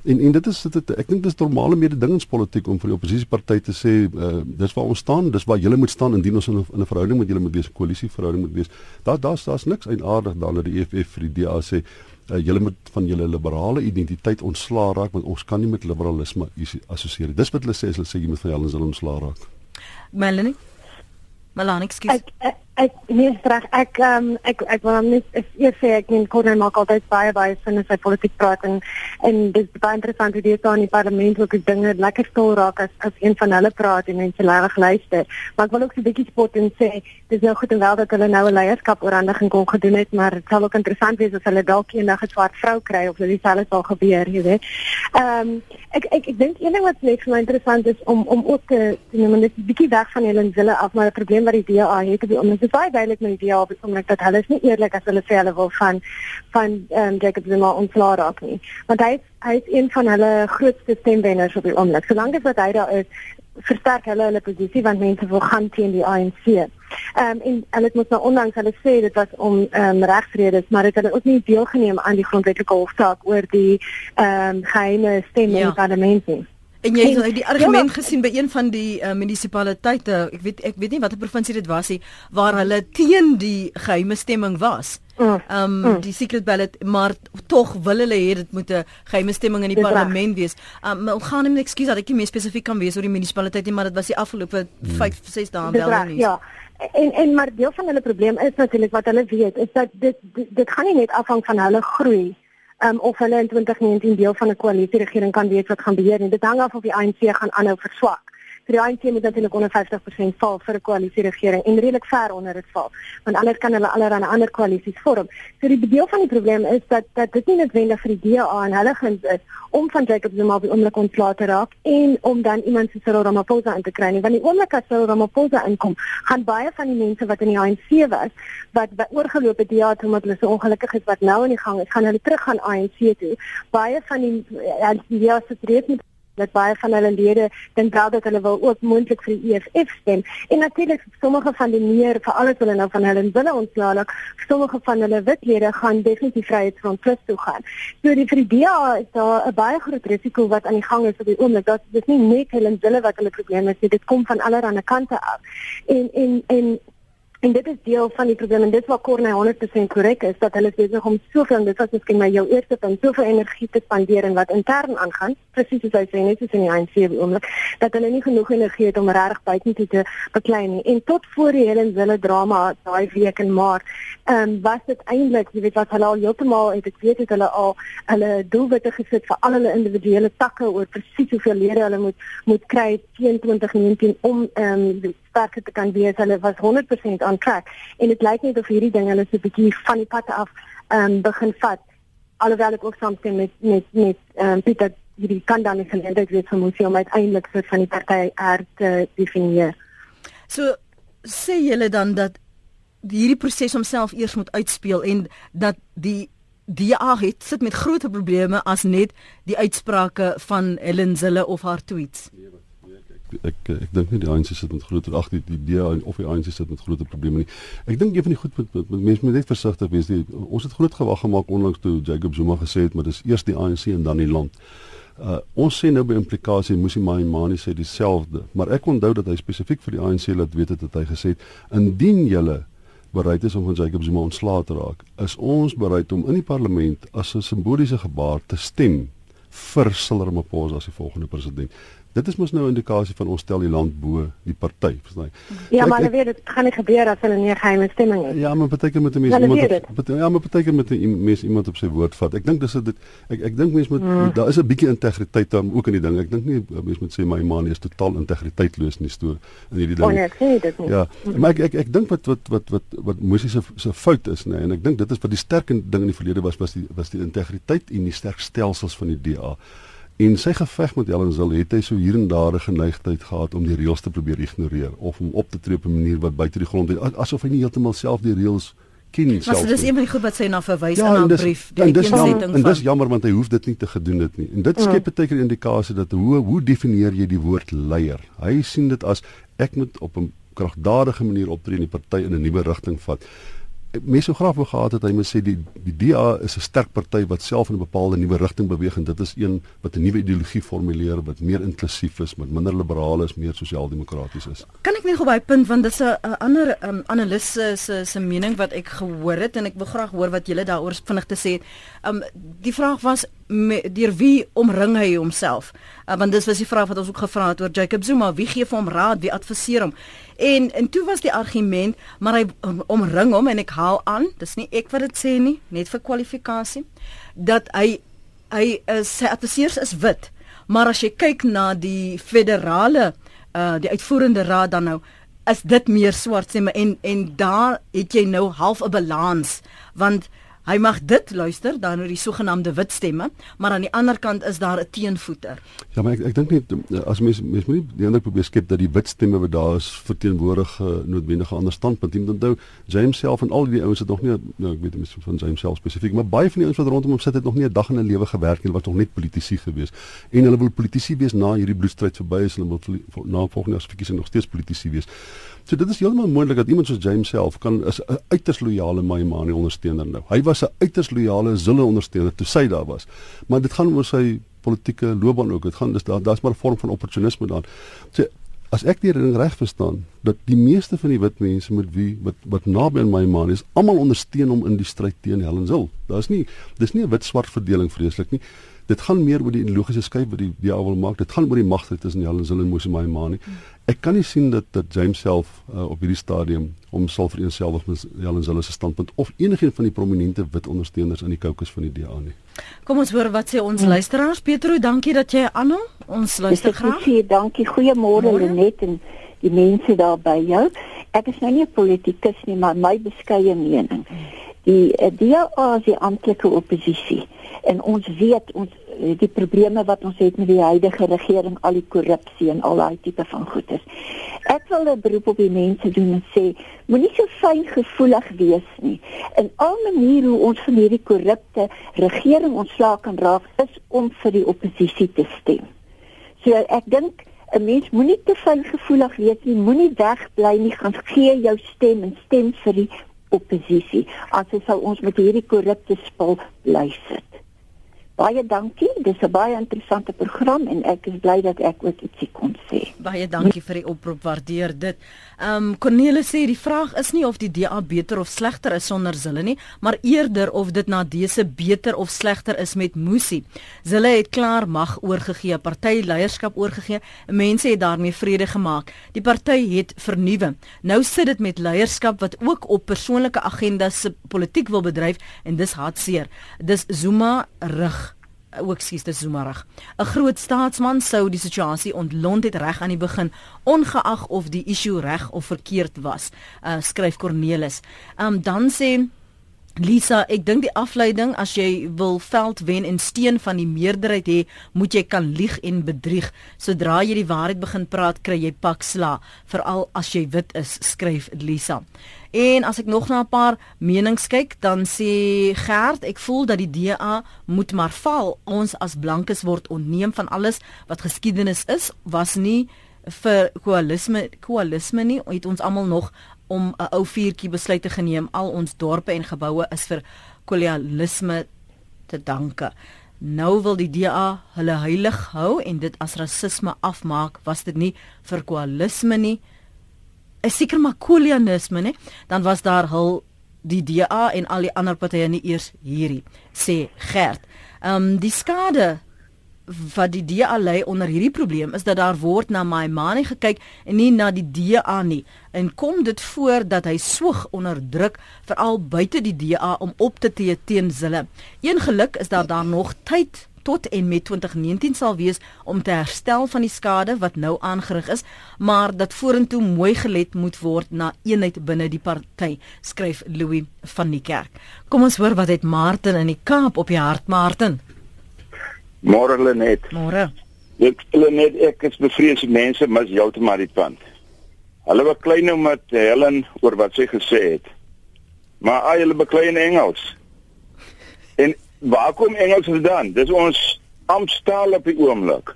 En en dit is dit ek dink dis normale mededingingspolitiek om vir die oppositieparty te sê uh, dis waar ons staan dis waar julle moet staan indien ons in 'n in 'n verhouding met julle moet wees 'n koalisieverhouding moet wees. Daar daar's daar's niks eienaardig dan dat die EFF vir die DA sê uh, julle moet van julle liberale identiteit ontslaa raak want ons kan nie met liberalisme assosieer. Dis wat hulle sê, hulle sê jy moet van julle ontslaa raak. Melanie Melanie, ekskuus. Ek, ek ek nee, reg. Ek ehm um, ek ek wil net eers sê ek neem Cornel maak altyd baie baie sin in sy politiek praat en en dit is baie interessant hoe die daar in die parlement ook dinge lekker stil raak as as een van hulle praat en mense reg luister. Maar ek wil ook so 'n bietjie spot en sê dis nou goed en wel dat hulle nou 'n leierskap oorhandiging kon gedoen het, maar dit sal ook interessant wees as hulle dalk eendag 'n swart vrou kry of dit dieselfde sal gebeur, jy weet. Ehm um, ek ek ek dink een ding wat net vir my interessant is om om ook te noem net 'n bietjie weg van Helen Zille af, maar 'n probleem wat die DA het op die oomblik is baie duidelik met die DA oomblik dat hulle is nie eerlik as hulle sê hulle wil van van ehm um, Jacob Zuma ontslaa raak nie. Want hy hy is een van hulle grootste stemwenners op die oomblik. Solank as wat hy daar is, versterk hulle hulle posisie want mense wil gaan teen die ANC. Ehm um, en hulle mos nou onlangs hulle sê dit was om ehm um, regsredes, maar dit hulle ook nie deelgeneem aan die grondwetlike hofsaak oor die ehm um, geheime stem ja. in die parlement nie. En jy het die argument ja, gesien by een van die uh, munisipaliteite, ek weet ek weet nie watter provinsie dit was nie, waar hulle teen die geheime stemming was. Mm, ehm um, mm. die secret ballot maar tog wil hulle hê dit moet 'n geheime stemming in die parlement wees. Ehm um, gaan net ekskuus dat ek nie meer spesifiek kan wees oor die munisipaliteit nie, maar dit was die afgelope 5 mm. 6 dae wel nie. Ja. En en maar deel van hulle probleem is natuurlik wat hulle weet is dat dit dit, dit gaan nie net afhang van hulle groei um, of hulle in 2019 deel van 'n koalisieregering kan wees wat gaan beheer en dit hang af of die ANC gaan aanhou verswak vir die ANC moet natuurlik onder 50% val vir 'n koalisieregering en redelik ver onder dit val want anders kan hulle allerlei ander koalisies vorm. So die deel van die probleem is dat dat dit nie noodwendig vir die DA en hulle guns is om van Jacob Zuma op die oomblik ontslae te raak en om dan iemand soos Cyril Ramaphosa in te kry nie want die oomblik as Cyril Ramaphosa inkom gaan baie van die mense wat in die ANC was wat oorgeloop het DA toe omdat hulle so ongelukkig is wat nou aan die gang is gaan hulle terug gaan ANC toe. Baie van die ja, die DA se reeds met dat baie van hulle lede dink wel dat hulle wil ook moontlik vir die EFF stem. En natuurlik sommige van die meer vir alles hulle nou van hulle wille ontslaak, sommige van hulle witlede gaan definitief vryheidsfront plus toe gaan. So die vir die DA is daar 'n baie groot risiko wat aan die gang is op die oomblik. Dat dis nie net hulle wille wat hulle probleme is, dit kom van allerlei kante af. En en en En dit is deel van die probleem en dit wat Corne 100% korrek is dat hulle besig om soveel dit was miskien my jou eerste punt soveel energie te spandeer en wat intern aangaan presies soos hy sê net soos in die ANC op oomblik dat hulle nie genoeg energie het om regtig buite te beklei nie. En tot voor die hele wille drama daai week in Maart ehm um, was dit eintlik jy weet wat hulle al heeltemal het ek weet het hulle al hulle doelwitte gesit vir al hulle individuele takke oor presies hoeveel lede hulle moet moet kry teen 2019 om ehm um, sterker te kan wees. Hulle was 100% on track en dit lyk net of hierdie ding hulle so 'n bietjie van die pad af ehm um, begin vat. Alhoewel ek ook saamstem met met met ehm um, Pieter hierdie kan dan nie geleentheid wees vir Musi om uiteindelik so van die party aard te definieer. So sê julle dan dat hierdie proses homself eers moet uitspeel en dat die die AG sit met groot probleme as net die uitsprake van Helen Zille of haar tweets. Nee, ek ek dink nie die ANC sit met groter ag die DA of die ANC sit met groter probleme nie. Ek dink een van die goed met, met, met mense moet net versigtig wees. Die, ons het groot gewag gemaak onlangs toe Jacob Zuma gesê het maar dis eers die ANC en dan die land. Uh ons sê nou by implikasie moes hy maar Mani sê dieselfde, maar ek onthou dat hy spesifiek vir die ANC laat weet het dat hy gesê het indien julle bereid is om van Jacob Zuma ontslae te raak, is ons bereid om in die parlement as 'n simboliese gebaar te stem vir Cyril Ramaphosa as die volgende president dit is mos nou 'n indikasie van ons stel die land bo die party, verstaan jy? Ja, maar hulle weet dit gaan nie gebeur as hulle nie 'n geheime stemming het. Ja, maar partykeer met 'n mens iemand op, ja, maar partykeer met 'n mens iemand op sy woord vat. Ek dink dis dit ek ek dink mense moet hmm. daar is 'n bietjie integriteit daar ook in die ding. Ek dink nie mense moet sê my man is totaal integriteitloos in die stoor in hierdie ding. Oh nee, ek sê dit nie. Ja, maar ek ek ek dink wat wat wat wat wat Moses se se fout is, nee, en ek dink dit is wat die sterk ding in die verlede was was die was die integriteit en die sterk stelsels van die DA. En sy geveg met Helen Zil het hy so hier en daar 'n geneigtheid gehad om die reëls te probeer ignoreer of om op te tree op 'n manier wat buite die grond is asof hy nie heeltemal self die reëls ken nie. Maar dis een van die goed wat sy na verwys ja, in haar brief, die insetting van. En dis jammer want hy hoef dit nie te gedoen het nie. En dit skep ja. 'n teken indikasie dat hoe hoe definieer jy die woord leier? Hy sien dit as ek moet op 'n kragtadige manier optree en die party in 'n nuwe rigting vat mense so graag wou gehad het hy moet sê die die DA is 'n sterk party wat self in 'n bepaalde nuwe rigting beweeg en dit is een wat 'n nuwe ideologie formuleer wat meer inklusief is, met minder liberaal is, meer sosiaal-demokraties is. Kan ek net gou by punt want dis 'n ander um, analis se se se mening wat ek gehoor het en ek wil graag hoor wat julle daaroor vinnig te sê. Um die vraag was deur wie omring hy homself? Uh, want dis was die vraag wat ons ook gevra het oor Jacob Zuma, wie gee vir hom raad, wie adviseer hom? En en toe was die argument, maar hy um, omring hom en ek haal aan, dis nie ek wat dit sê nie, net vir kwalifikasie, dat hy hy is sy adviseurs is wit. Maar as jy kyk na die federale uh die uitvoerende raad dan nou is dit meer swart sê maar en en daar het jy nou half 'n balans want Hy mag dit luister dan oor die sogenaamde wit stemme, maar aan die ander kant is daar 'n teenvoeter. Ja, maar ek ek dink net as mens mens moet nie die ander probeer skep dat die wit stemme wat daar is verteenwoordig uh, noodwendige ander standpunt. Jy moet onthou James self en al die ouens het nog nie nou ek weet nie van James self spesifiek, maar baie van die ouens wat rondom hom sit het nog nie 'n dag in 'n lewe gewerk nie, wat nog net politici gewees. En hulle wil politici wees na hierdie bloedstryd verby is, hulle wil na volgende verkiesing nog steeds politici wees. So dit is heeltemal moontlik dat iemand soos James self kan is 'n uiters loyale Maimane ondersteuner nou. Hy was 'n uiters loyale Zille ondersteuner toe sy daar was. Maar dit gaan oor sy politieke loopbaan ook. Dit gaan dis daar daar's maar 'n vorm van opportunisme daar. So as ek die ding reg verstaan dat die meeste van die wit mense met wie wat wat naby aan Maimane is, almal ondersteun hom in die stryd teen Helen Zille. Daar's nie dis nie 'n wit-swart verdeling vreeslik nie. Dit gaan meer oor die logiese skuif wat die DA wil maak. Dit gaan oor die magstryd tussen Helen Zille en Maimane. Hmm ek kan nie sien dat dat James self uh, op hierdie stadium hom sal vereenselwig met Helen Zille se standpunt of enigiets van die prominente wit ondersteuners in die kokes van die DA nie. Kom ons hoor wat sê ons hmm. luisteraars. Petro, dankie dat jy aanhou. Ons luister graag. Ek sê dankie. Goeiemôre Lenet en die mense daar by jou. Ek is nou nie 'n politikus nie, maar my beskeie mening. Die uh, DA is die amptelike oppositie en ons weet ons Eh, die probleme wat ons het met die huidige regering, al die korrupsie en al daai tipe van goedes. Ek wil 'n beroep op die mense doen en sê, moenie so fyn gevoelig wees nie. In al maniere hoe ons van hierdie korrupte regering ontslae kan raak, is om vir die oppositie te stem. So ek dink 'n mens moenie te fyn gevoelig wees nie, moenie wegbly nie, gaan gee jou stem en stem vir die oppositie. Anders sal ons met hierdie korrupte spul bly sit. Baie dankie. Dis 'n baie interessante program en ek is bly dat ek ook ietsie kon sê. Baie dankie vir die oproep. Waardeer dit. Ehm um, Cornelis sê die vraag is nie of die DA beter of slegter is sonder Zille nie, maar eerder of dit na dese beter of slegter is met Musi. Zille het klaar mag oorgegee, party leierskap oorgegee. Mense het daarmee vrede gemaak. Die party het vernuwe. Nou sit dit met leierskap wat ook op persoonlike agendas se politiek wil bedryf en dis hartseer. Dis Zuma rig ook sies dit Zumarig. 'n Groot staatsman sou die situasie ontlont het reg aan die begin, ongeag of die issue reg of verkeerd was, uh, skryf Cornelis. Um dan sê Lisa, ek dink die afleiding as jy wil veld wen en steen van die meerderheid hê, moet jy kan lieg en bedrieg. Sodra jy die waarheid begin praat, kry jy pak sla, veral as jy wit is, skryf Lisa. En as ek nog na 'n paar menings kyk, dan sê Gert, ek voel dat die DA moet maar val. Ons as blankes word ontneem van alles wat geskiedenis is, was nie vir koalisme koalisme nie. Het ons almal nog om 'n ou vuurtjie besluit te geneem. Al ons dorpe en geboue is vir kolonialisme te danke. Nou wil die DA hulle heilig hou en dit as rasisme afmaak. Was dit nie vir koalisme nie? Is seker maar kolianisme, né? Dan was daar hul die DA en al die ander partye nie eers hierdie sê Gert. Ehm um, die skade wat die DA lê onder hierdie probleem is dat daar word na my manie gekyk en nie na die DA nie. En kom dit voor dat hy soeg onder druk veral buite die DA om op te tree teen hulle. Een geluk is daar daar nog tyd tot en met 2019 sal wees om te herstel van die skade wat nou aangerig is, maar dat vorentoe mooi gelet moet word na eenheid binne die party, skryf Louis van die Kerk. Kom ons hoor wat het Martin in die Kaap op die hart, Martin. Môre Lenet. Môre. Ek Lenet, ek is bevrees mense mis heeltemal die punt. Hulle beklei nou met Helen oor wat sy gesê het. Maar ai hulle beklei in Engels. En waar kom Engels vandaan? Dis ons amptaal op die oomblik.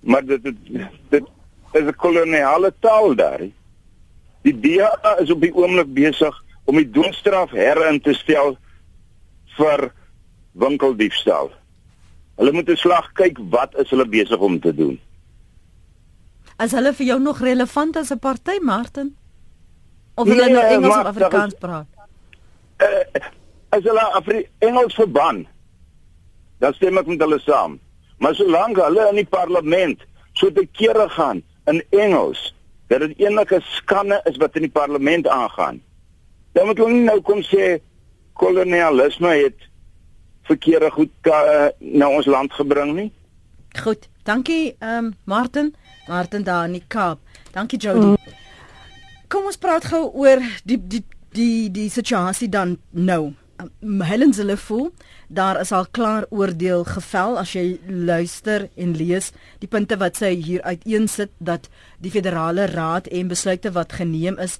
Maar dit dit, dit is 'n koloniale taal daar. Die DA is op die oomblik besig om die doodstraf herin te stel vir winkeldiefstal. Hulle moet 'n slag kyk wat is hulle besig om te doen. As hulle vir jou nog relevant as 'n party, Martin? Of hulle nee, nou Engels of Afrikaans praat? Uh, as hulle Afri Engels verban, dan stem ek met hulle saam. Maar solank hulle in die parlement so te kere gaan in Engels, dat dit enige skande is wat in die parlement aangaan. Dan moet hulle nou kom sê kolonialisme het verkeerde goed uh, na ons land gebring nie. Goed, dankie ehm um, Martin, Martin daar in die Kaap. Dankie Jody. Mm. Kom ons praat gou oor die die die die situasie dan nou. Um, Helen Zelefu, daar is al klaar oordeel gevel as jy luister en lees die punte wat sy hier uiteensit dat die federale raad en besluite wat geneem is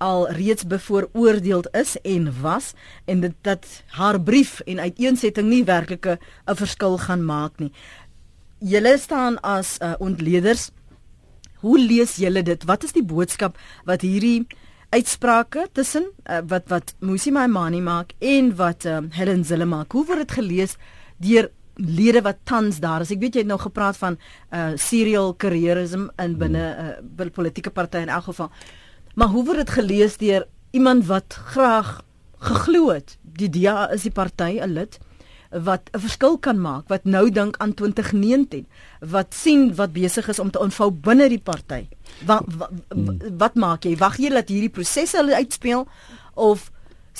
al reeds bevooroordeel is en was en dit dat haar brief en uiteensetting nie werklik 'n verskil gaan maak nie. Julle staan as uh, ontleeders. Hoe lees julle dit? Wat is die boodskap wat hierdie uitsprake tussen uh, wat wat Musi Maimani maak en wat uh, Helen Zille maak? Hoe word dit gelees deur lede wat tans daar is? Ek weet jy het nou gepraat van uh serial careerism in binne 'n uh, politieke party in elk geval. Maar hoe word dit gelees deur iemand wat graag geglo het die DA is die party 'n lid wat 'n verskil kan maak wat nou dink aan 2019 wat sien wat besig is om te ontvou binne die party wat wat, wat maak jy wag jy dat hierdie prosesse hulle uitspeel of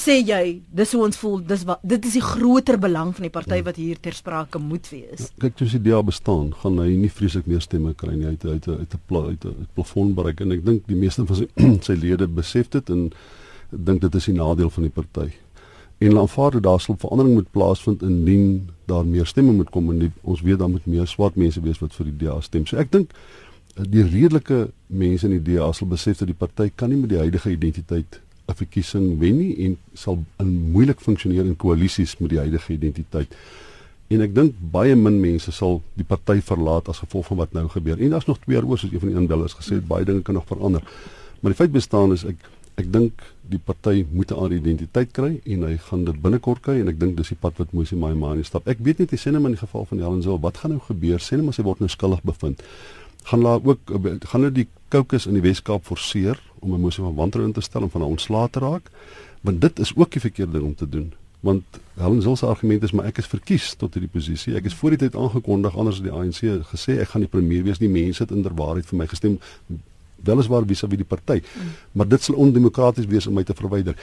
sê jy dis hoe ons voel dis wat dit is die groter belang van die party ja. wat hier ter sprake moet wees. Kyk toe die DA bestaan, gaan hy nie vreeslik meer stemme kry nie uit uit uit 'n uit 'n plafon bereik en ek dink die meeste van sy *clears throat* sy lede besef dit en dink dit is die nadeel van die party. En aanvaar dat daar sal verandering moet plaasvind indien daar meer stemme moet kom en die, ons weet dan moet meer swart mense wees wat vir die DA stem. So ek dink eh, die redelike mense in die DA sal besef dat die party kan nie met die huidige identiteit 'n verkiesing wen nie en sal in moeilik funksioneer in koalisies met die huidige identiteit. En ek dink baie min mense sal die party verlaat as gevolg van wat nou gebeur. En daar's nog twee jaar oor soos een van die inbellers gesê het, baie dinge kan nog verander. Maar die feit bestaan is ek ek dink die party moet 'n ander identiteit kry en hy gaan dit binnekort kry en ek dink dis die pad wat Mosi Maimane stap. Ek weet net die sinne in die geval van Helen Zil, wat gaan nou gebeur? Sê net maar sy word nou skuldig bevind. Gaan daar ook gaan hulle die kokes in die Weskaap forceer om 'n mosie van wantroue in te stel om van haar ontslae te raak, want dit is ook die verkeerde ding om te doen. Want Helen Zil se argument is maar ek is verkies tot hierdie posisie. Ek is voor die tyd aangekondig anders as die ANC gesê ek gaan die premier wees. Nie mense het inderwaarheid vir my gestem weliswaar vis-à-vis die party. Maar dit sal ondemokraties wees om my te verwyder.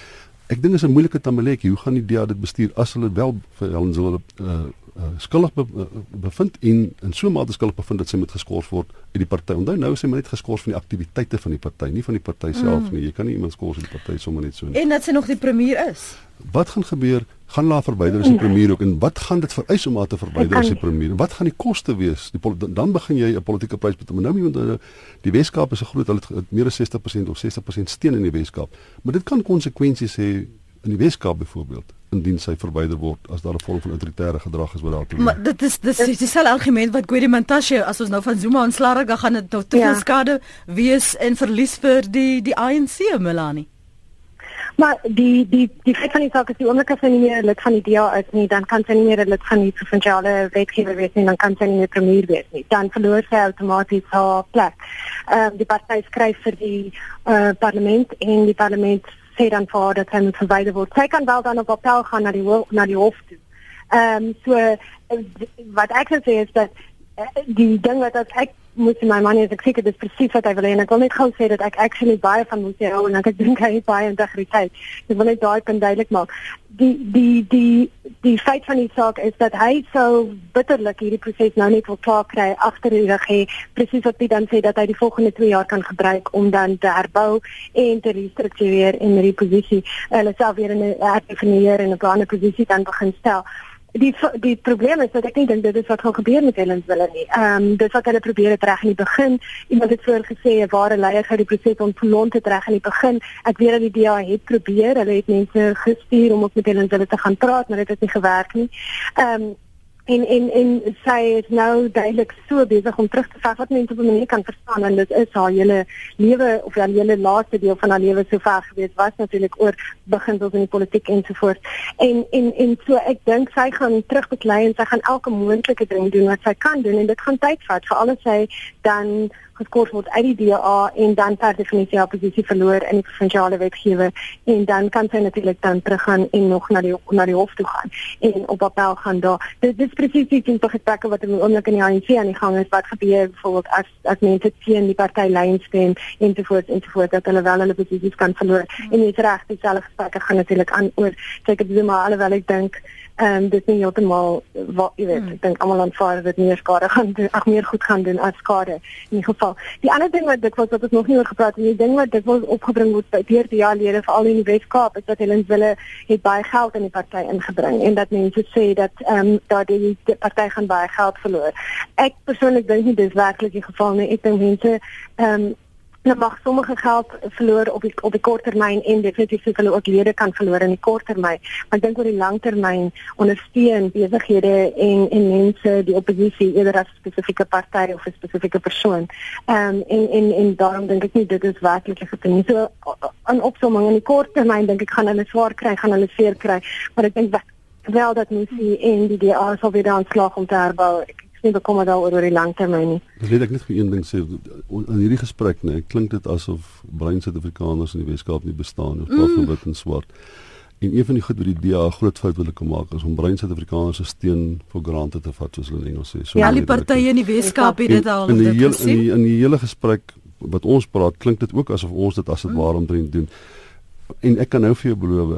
Ek dink dit is 'n moeilike tamaletjie. Hoe gaan die DA dit bestuur as hulle wel vir Zil 'n uh, uh, skuldig be, uh, bevind en in so 'n mate skuldig bevind dat sy moet geskort word uit die party. Onthou nou is sy net geskort van die aktiwiteite van die party, nie van die party self mm. nie. Jy kan nie iemand skors uit die party sommer net so nie. En dat sy nog die premier is. Wat gaan gebeur? Gaan laat verwyder as die premier ook en wat gaan dit vereis om haar te verwyder as die premier? Wat gaan die koste wees? Die dan begin jy 'n politieke prys betaal. Nou moet nou die Weskaap is 'n groot hulle het meer as 60% of 60% steun in die Weskaap. Maar dit kan konsekwensies hê in die Weskaap byvoorbeeld indien sy verwyder word as daar 'n vorm van autoritaire gedrag is wat daar toe. Maar dit is dis is dieselfde argument wat Gwedi Mantashe as ons nou van Zuma ontslaa raak, gaan dit tot te veel ja. skade wees en verlies vir die die ANC Melanie. Maar die die die feit van die saak is die oomblik as sy nie meer lid van die DA is nie, dan kan sy nie meer lid van die provinsiale wetgewer wees nie, dan kan sy nie meer premier wees nie. Dan verloor sy outomaties haar plek. Ehm uh, die party skryf vir die uh, parlement en die parlement sê dan vir haar dat sy moet verwyder word. Sy kan wel dan op appel gaan na die na die hof toe. Ehm um, so uh, wat ek kan sê is dat uh, die ding wat ek moet my man is ek seker dis presies wat hy wil hê en ek wil net gou sê dat ek actually baie van moet hou en ek dink hy het baie integriteit. Ek wil net daai punt duidelik maak. Die die die die feit van die saak is dat hy sou bitterlik hierdie proses nou net wil klaar kry agter die rug hê presies wat hy dan sê dat hy die volgende 2 jaar kan gebruik om dan te herbou en te restruktureer en die posisie hulle self weer in 'n herdefinieer en 'n ander posisie dan begin stel die die probleem is dat ek nie dink dit is wat gaan gebeur met Helen Wille nie. Ehm um, dis wat hulle probeer het reg in die begin. Iemand het voor gesê 'n ware leier gaan die proses ontplont het reg in die begin. Ek weet dat die DA het probeer. Hulle het mense gestuur om op met Helen Wille te gaan praat, maar dit het nie gewerk nie. Ehm um, en en en sy is nou duidelik so besig om terug te vat wat mense op 'n manier kan verstaan en dit is haar hele lewe of haar hele laaste deel van haar lewe so ver gewees was natuurlik oor beginsels in die politiek en so voort en en en so ek dink sy gaan terugbeklei en sy gaan elke moontlike ding doen wat sy kan doen en dit gaan tyd vat vir alles sy dan geskort word uit die DA en dan per definisie haar posisie verloor in die provinsiale wetgewer en dan kan sy natuurlik dan teruggaan en nog na die na die hof toe gaan en op appel gaan daar. Dit dis presies die tipe gesprekke wat in die oomblik in die ANC aan die gang is wat gebeur byvoorbeeld as as mense teen die party lyn stem en te voort en te voort dat hulle wel hulle posisies kan verloor en dit reg dieselfde gesprekke gaan natuurlik aan oor seker dis maar alhoewel ek dink ehm um, dit is nie heeltemal wat jy weet, hmm. ek dink almal aanvaar dat meer skade gaan doen, ag meer goed gaan doen as skade in die geval. Die ander ding wat dit was wat ons nog nie oor gepraat het, die ding wat dit was opgebring word by deur die jaarlede veral in die Weskaap is dat hulle wille het baie geld in die party ingebring en dat mense sê dat ehm um, dat die, die party gaan baie geld verloor. Ek persoonlik dink nie dis werklik die geval nie. Ek dink mense ehm um, hulle mag sommige geld verloor op die op die kort termyn en definitief sou hulle ook lede kan verloor in die kort termyn. Maar ek dink oor die lang termyn ondersteun besighede en en mense die oppositie eerder as 'n spesifieke party of 'n spesifieke persoon. Ehm um, en en en daarom dink ek nie dit is werklik gedoen. So 'n opsomming in die kort termyn dink ek gaan hulle swaar kry, gaan hulle seer kry, maar ek dink wel dat mense en die DA sal weer aanslag om te herbou. Ek nie bekommer daaroor oor die langtermyn nie. Dis net ek net vir een ding sê in hierdie gesprek nê, klink dit asof bruin Suid-Afrikaners in die Weskaap nie bestaan of mm. wit en swart. En een van die goed wat die DA groot fout wil kom maak is om bruin Suid-Afrikaners se steen vir grante te vat soos hulle in Engels sê. So ja, die partye in die Weskaap het dit al in die hele in die in die hele gesprek wat ons praat, klink dit ook asof ons dit as dit mm. ware omtrent doen. En ek kan nou vir jou beloof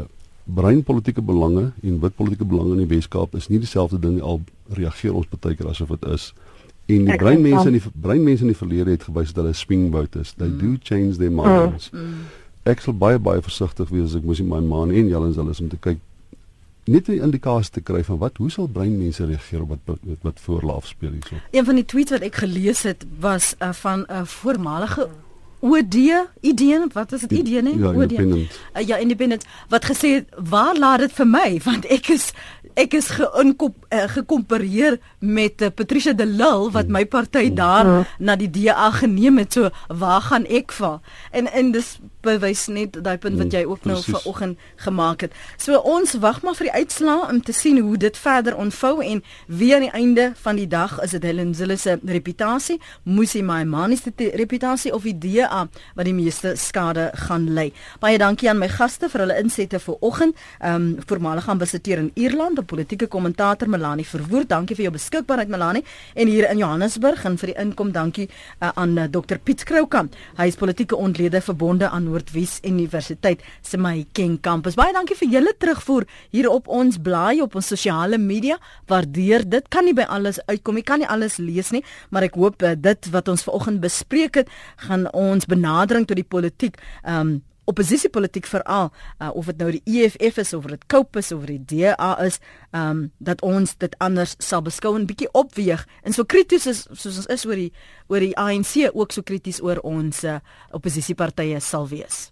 bruin politieke belange en wit politieke belange in die Weskaap is nie dieselfde ding al reageer ons baie keer asof dit is en die bruin mense in die bruin mense in die verlede het gewys dat hulle swingbout is they mm. do change their minds mm. ek sal baie baie versigtig wees as ek moes my man en Jellens hulle is om te kyk net 'n indikasie te kry van wat hoe sal bruin mense reageer op wat wat, wat voorlaaf speel hierso. Een van die tweets wat ek gelees het was uh, van 'n uh, voormalige OD idee wat is dit idee nee ja, OD independent. Uh, ja independent. Wat gesê het waar laat dit vir my? *laughs* Want ek is ek is geinkop uh, gekompareer met uh, Patricia de Lille wat my party daar hmm. na die DA geneem het. So waar gaan ek val en en dis bewys net daai punt wat jy ook nou vanoggend gemaak het. So ons wag maar vir die uitslae om te sien hoe dit verder ontvou en wie aan die einde van die dag is dit Helen Zille se reputasie, Musi Maimani se reputasie of die DA wat die meeste skade gaan ly. Baie dankie aan my gaste vir hulle insette vanoggend. Ehm um, voormalige ambassadeur in Ierland, 'n politieke kommentator Melanie Verwoerd. Dankie vir jou beskikbaarheid Melanie en hier in Johannesburg en vir die inkom dankie uh, aan uh, Dr Piet Kroukamp. Hy is politieke ontlede verbonde aan Noordwes Universiteit se Mahikeng kampus. Baie dankie vir julle terugvoer hier op ons blaai op ons sosiale media. Waardeer dit. Kan nie by alles uitkom. Ek kan nie alles lees nie, maar ek hoop uh, dit wat ons vanoggend bespreek het, gaan ons benadering tot die politiek um oppositiepolitiek veral uh, of dit nou die EFF is of dit is of die DA is um dat ons dit anders sal beskou en bietjie opweeg en so krities is soos ons is oor die oor die ANC ook so krities oor ons uh, oppositiepartye sal wees